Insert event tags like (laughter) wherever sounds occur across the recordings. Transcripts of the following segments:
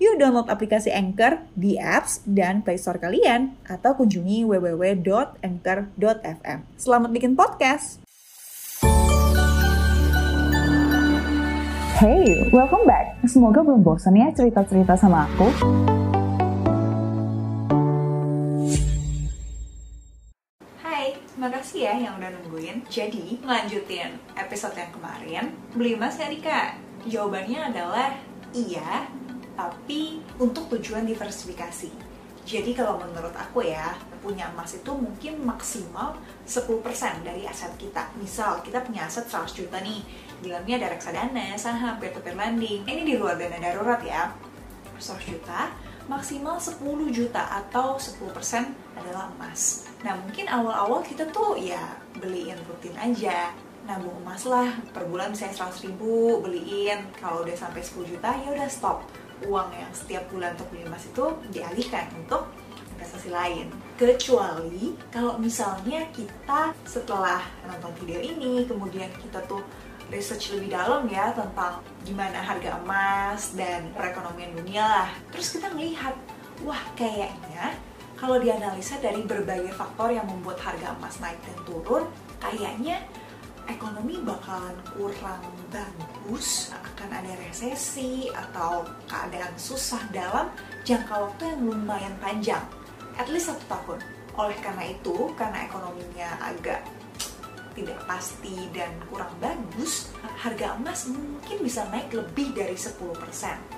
Yuk download aplikasi Anchor di apps dan Play Store kalian atau kunjungi www.anchor.fm. Selamat bikin podcast. Hey, welcome back. Semoga belum bosan ya cerita-cerita sama aku. Hai, makasih ya yang udah nungguin. Jadi, lanjutin episode yang kemarin. Beli emas ya Rika? Jawabannya adalah iya, tapi untuk tujuan diversifikasi. Jadi kalau menurut aku ya, punya emas itu mungkin maksimal 10% dari aset kita. Misal kita punya aset 100 juta nih, bilangnya ada reksadana, saham, peer-to-peer lending. Ini di luar dana darurat ya. 100 juta, maksimal 10 juta atau 10% adalah emas. Nah mungkin awal-awal kita tuh ya beliin rutin aja, nabung emas lah per bulan misalnya 100 ribu beliin kalau udah sampai 10 juta ya udah stop uang yang setiap bulan untuk beli emas itu dialihkan untuk investasi lain. Kecuali kalau misalnya kita setelah nonton video ini, kemudian kita tuh research lebih dalam ya tentang gimana harga emas dan perekonomian dunia lah. Terus kita melihat, wah kayaknya kalau dianalisa dari berbagai faktor yang membuat harga emas naik dan turun, kayaknya ekonomi bakalan kurang bagus, akan ada resesi atau keadaan susah dalam jangka waktu yang lumayan panjang, at least satu tahun. Oleh karena itu, karena ekonominya agak tidak pasti dan kurang bagus, harga emas mungkin bisa naik lebih dari 10%.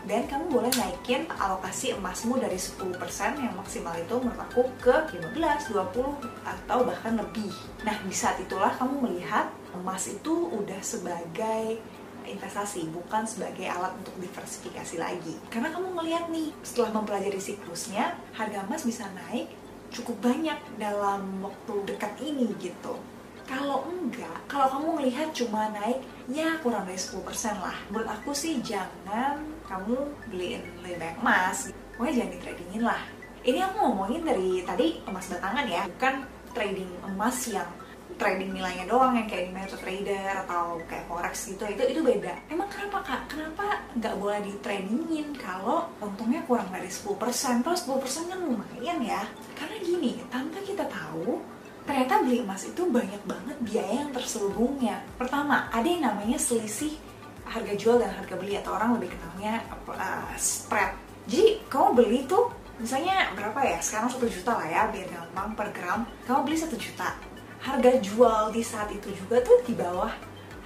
Dan kamu boleh naikin alokasi emasmu dari 10% yang maksimal itu menurut aku ke 15, 20, atau bahkan lebih. Nah, di saat itulah kamu melihat emas itu udah sebagai investasi, bukan sebagai alat untuk diversifikasi lagi. Karena kamu melihat nih, setelah mempelajari siklusnya, harga emas bisa naik cukup banyak dalam waktu dekat ini gitu. Kalau enggak, kalau kamu melihat cuma naik ya kurang dari 10% lah. Menurut aku sih jangan kamu beliin lebih banyak emas. Pokoknya jangan di tradingin lah. Ini aku ngomongin dari tadi emas batangan ya, bukan trading emas yang trading nilainya doang yang kayak di MetaTrader atau kayak forex gitu itu itu beda. Emang kenapa kak? Kenapa nggak boleh di tradingin kalau untungnya kurang dari 10%? Kalau 10% kan lumayan ya. Karena gini, tanpa kita tahu ternyata beli emas itu banyak banget biaya yang terselubungnya. Pertama, ada yang namanya selisih harga jual dan harga beli atau orang lebih kenalnya uh, spread. Jadi kamu beli tuh misalnya berapa ya? Sekarang satu juta lah ya biar gampang per gram. Kamu beli satu juta. Harga jual di saat itu juga tuh di bawah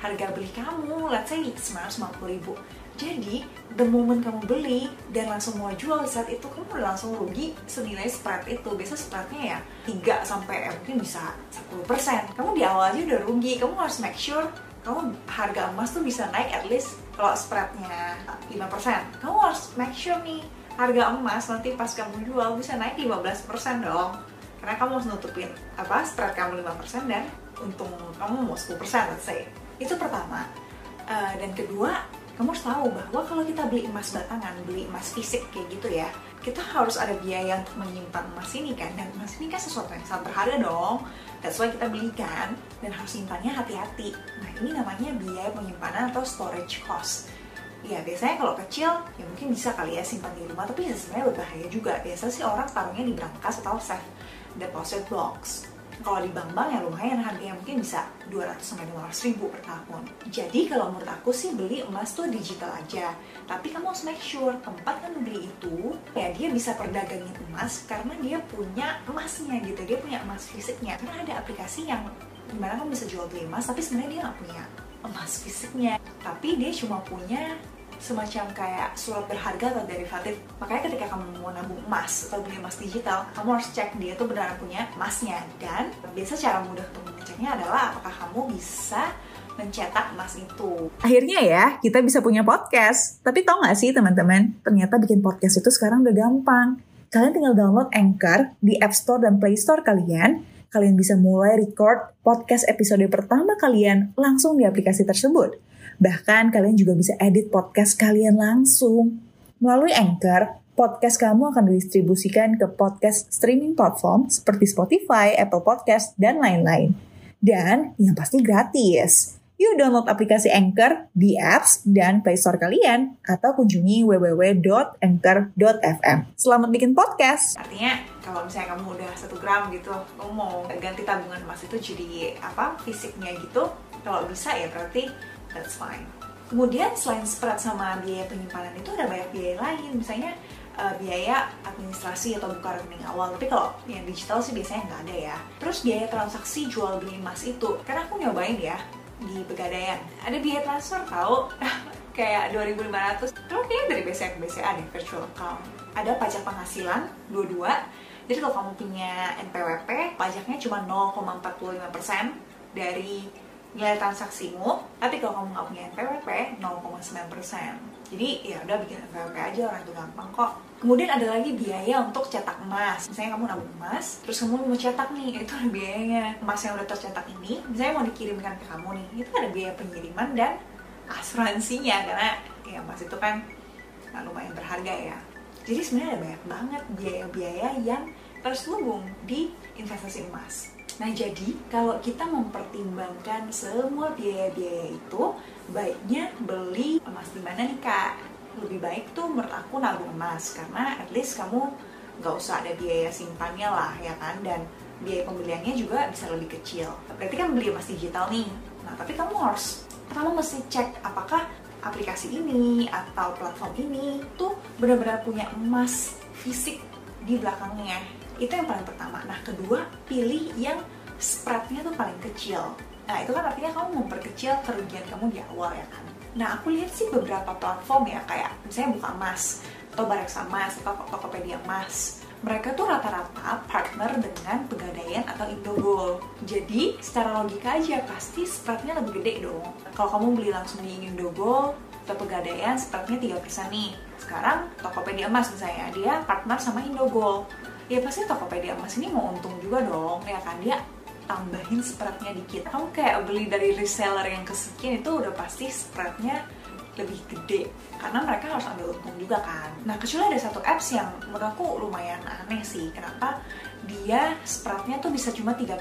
harga beli kamu, let's say 950 ribu. Jadi, the moment kamu beli dan langsung mau jual saat itu, kamu udah langsung rugi senilai spread itu. Biasa spreadnya ya 3 sampai eh, mungkin bisa 10%. Kamu di awal aja udah rugi. Kamu harus make sure kamu harga emas tuh bisa naik at least kalau spreadnya 5%. Kamu harus make sure nih harga emas nanti pas kamu jual bisa naik 15% dong. Karena kamu harus nutupin apa spread kamu 5% dan untung kamu mau 10% let's say. Itu pertama. Uh, dan kedua, kamu harus tahu bahwa kalau kita beli emas batangan, beli emas fisik kayak gitu ya, kita harus ada biaya untuk menyimpan emas ini kan, dan emas ini kan sesuatu yang sangat berharga dong. That's why kita belikan dan harus simpannya hati-hati. Nah ini namanya biaya penyimpanan atau storage cost. Ya biasanya kalau kecil ya mungkin bisa kali ya simpan di rumah, tapi sebenarnya berbahaya juga. Biasanya sih orang taruhnya di brankas atau safe deposit box kalau di bank-bank ya lumayan harganya mungkin bisa 200 sampai 500 ribu per tahun. Jadi kalau menurut aku sih beli emas tuh digital aja. Tapi kamu harus make sure tempat kamu beli itu ya dia bisa perdagangin emas karena dia punya emasnya gitu. Dia punya emas fisiknya. Karena ada aplikasi yang di mana kamu bisa jual beli emas tapi sebenarnya dia nggak punya emas fisiknya. Tapi dia cuma punya semacam kayak surat berharga atau derivatif. Makanya ketika kamu mau nabung emas atau beli emas digital, kamu harus cek dia tuh benar punya emasnya. Dan biasa cara mudah untuk mengeceknya adalah apakah kamu bisa mencetak emas itu. Akhirnya ya, kita bisa punya podcast. Tapi tau gak sih teman-teman, ternyata bikin podcast itu sekarang udah gampang. Kalian tinggal download Anchor di App Store dan Play Store kalian. Kalian bisa mulai record podcast episode pertama kalian langsung di aplikasi tersebut. Bahkan kalian juga bisa edit podcast kalian langsung. Melalui Anchor, podcast kamu akan didistribusikan ke podcast streaming platform seperti Spotify, Apple Podcast, dan lain-lain. Dan yang pasti gratis. Yuk download aplikasi Anchor di apps dan Play Store kalian atau kunjungi www.anchor.fm. Selamat bikin podcast. Artinya kalau misalnya kamu udah satu gram gitu, kamu mau ganti tabungan emas itu jadi apa fisiknya gitu, kalau bisa ya berarti that's fine. Kemudian selain spread sama biaya penyimpanan itu ada banyak biaya lain, misalnya uh, biaya administrasi atau buka rekening awal. Tapi kalau yang digital sih biasanya nggak ada ya. Terus biaya transaksi jual beli emas itu. Karena aku nyobain ya di Pegadaian. Ada biaya transfer tau. (laughs) Kayak 2500 terus kayaknya dari BCA ke BCA deh virtual account. Ada pajak penghasilan dua-dua. Jadi kalau kamu punya NPWP pajaknya cuma 0,45% dari nilai transaksimu tapi kalau kamu nggak punya NPWP 0,9% jadi ya udah bikin NPWP aja orang itu gampang kok. Kemudian ada lagi biaya untuk cetak emas. Misalnya kamu nabung emas terus kamu mau cetak nih itu ada biayanya. Emas yang udah tercetak ini misalnya mau dikirimkan ke kamu nih itu ada biaya pengiriman dan asuransinya. Karena ya emas itu kan nah, lumayan berharga ya. Jadi sebenarnya ada banyak banget biaya-biaya yang terselubung di investasi emas Nah, jadi kalau kita mempertimbangkan semua biaya-biaya itu, baiknya beli emas di mana nih, Kak? Lebih baik tuh menurut aku nabung emas, karena at least kamu nggak usah ada biaya simpannya lah, ya kan? Dan biaya pembeliannya juga bisa lebih kecil. Berarti kan beli emas digital nih. Nah, tapi kamu harus, kamu mesti cek apakah aplikasi ini atau platform ini tuh benar-benar punya emas fisik di belakangnya itu yang paling pertama nah kedua pilih yang spreadnya tuh paling kecil nah itu kan artinya kamu memperkecil kerugian kamu di awal ya kan nah aku lihat sih beberapa platform ya kayak misalnya buka emas atau Bareksa Emas atau Tokopedia Emas mereka tuh rata-rata partner dengan Pegadaian atau Indogold. Jadi secara logika aja pasti spreadnya lebih gede dong. Kalau kamu beli langsung di Indogold atau Pegadaian spreadnya 3% nih. Sekarang Tokopedia Emas misalnya, dia partner sama Indogold ya pasti Tokopedia Emas ini mau untung juga dong ya kan? Dia tambahin spreadnya dikit. Kamu kayak beli dari reseller yang kesekian itu udah pasti spreadnya lebih gede. Karena mereka harus ambil untung juga kan. Nah kecuali ada satu apps yang menurut aku lumayan aneh sih. Kenapa? Dia spreadnya tuh bisa cuma 3%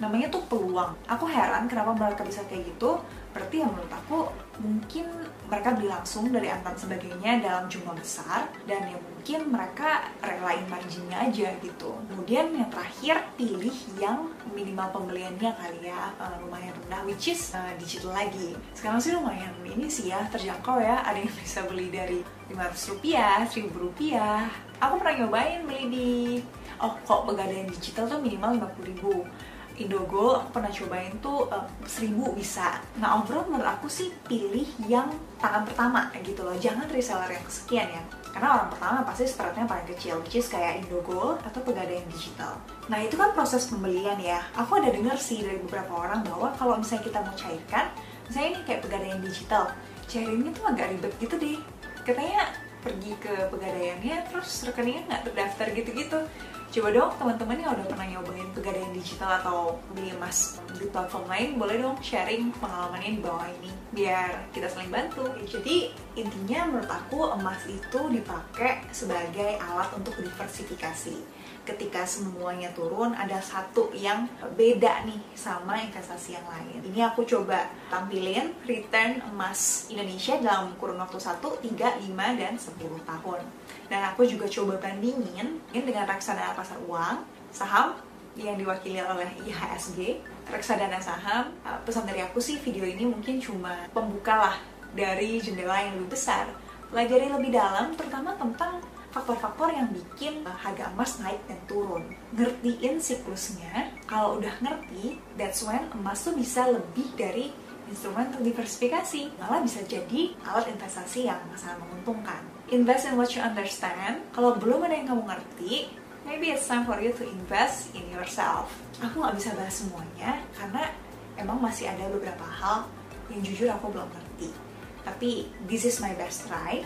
namanya tuh peluang. Aku heran kenapa mereka bisa kayak gitu. Berarti yang menurut aku mungkin mereka beli langsung dari Antam sebagainya dalam jumlah besar dan ya mungkin mereka relain marginnya aja gitu. Kemudian yang terakhir pilih yang minimal pembeliannya kali ya uh, lumayan rendah which is uh, digital lagi. Sekarang sih lumayan ini sih ya terjangkau ya. Ada yang (laughs) bisa beli dari 500 rupiah 1000 rupiah. Aku pernah nyobain beli di oh kok pegadaian digital tuh minimal 50 ribu Indogo aku pernah cobain tuh uh, seribu bisa. Nah overall menurut aku sih pilih yang tangan pertama gitu loh. Jangan reseller yang kesekian ya. Karena orang pertama pasti spreadnya paling kecil which is kayak Indogo atau pegadaian digital. Nah itu kan proses pembelian ya. Aku ada dengar sih dari beberapa orang bahwa kalau misalnya kita mau cairkan misalnya ini kayak pegadaian digital cairinnya tuh agak ribet gitu deh. Katanya pergi ke pegadaiannya terus rekeningnya nggak terdaftar gitu-gitu. Coba dong teman-teman yang udah pernah nyobain pegadaian digital atau beli emas di platform lain boleh dong sharing pengalamannya di bawah ini biar kita saling bantu. Jadi intinya menurut aku emas itu dipakai sebagai alat untuk diversifikasi ketika semuanya turun ada satu yang beda nih sama investasi yang lain. Ini aku coba tampilin return emas Indonesia dalam kurun waktu 1, 3, 5, dan 10 tahun. Dan aku juga coba bandingin dengan reksadana pasar uang saham yang diwakili oleh IHSG reksadana saham. Uh, pesan dari aku sih video ini mungkin cuma pembuka lah dari jendela yang lebih besar. Pelajari lebih dalam terutama tentang faktor-faktor yang bikin uh, harga emas naik dan turun. Ngertiin siklusnya, kalau udah ngerti, that's when emas tuh bisa lebih dari instrumen untuk diversifikasi. Malah bisa jadi alat investasi yang sangat menguntungkan. Invest in what you understand. Kalau belum ada yang kamu ngerti, maybe it's time for you to invest in yourself. Aku nggak bisa bahas semuanya, karena emang masih ada beberapa hal yang jujur aku belum ngerti. Tapi this is my best try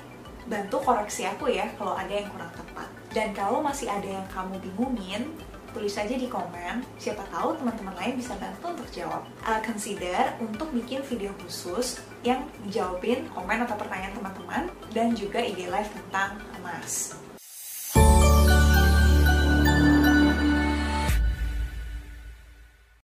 bantu koreksi aku ya kalau ada yang kurang tepat. Dan kalau masih ada yang kamu bingungin, tulis saja di komen, siapa tahu teman-teman lain bisa bantu untuk jawab. Uh, consider untuk bikin video khusus yang jawabin komen atau pertanyaan teman-teman dan juga ide live tentang emas.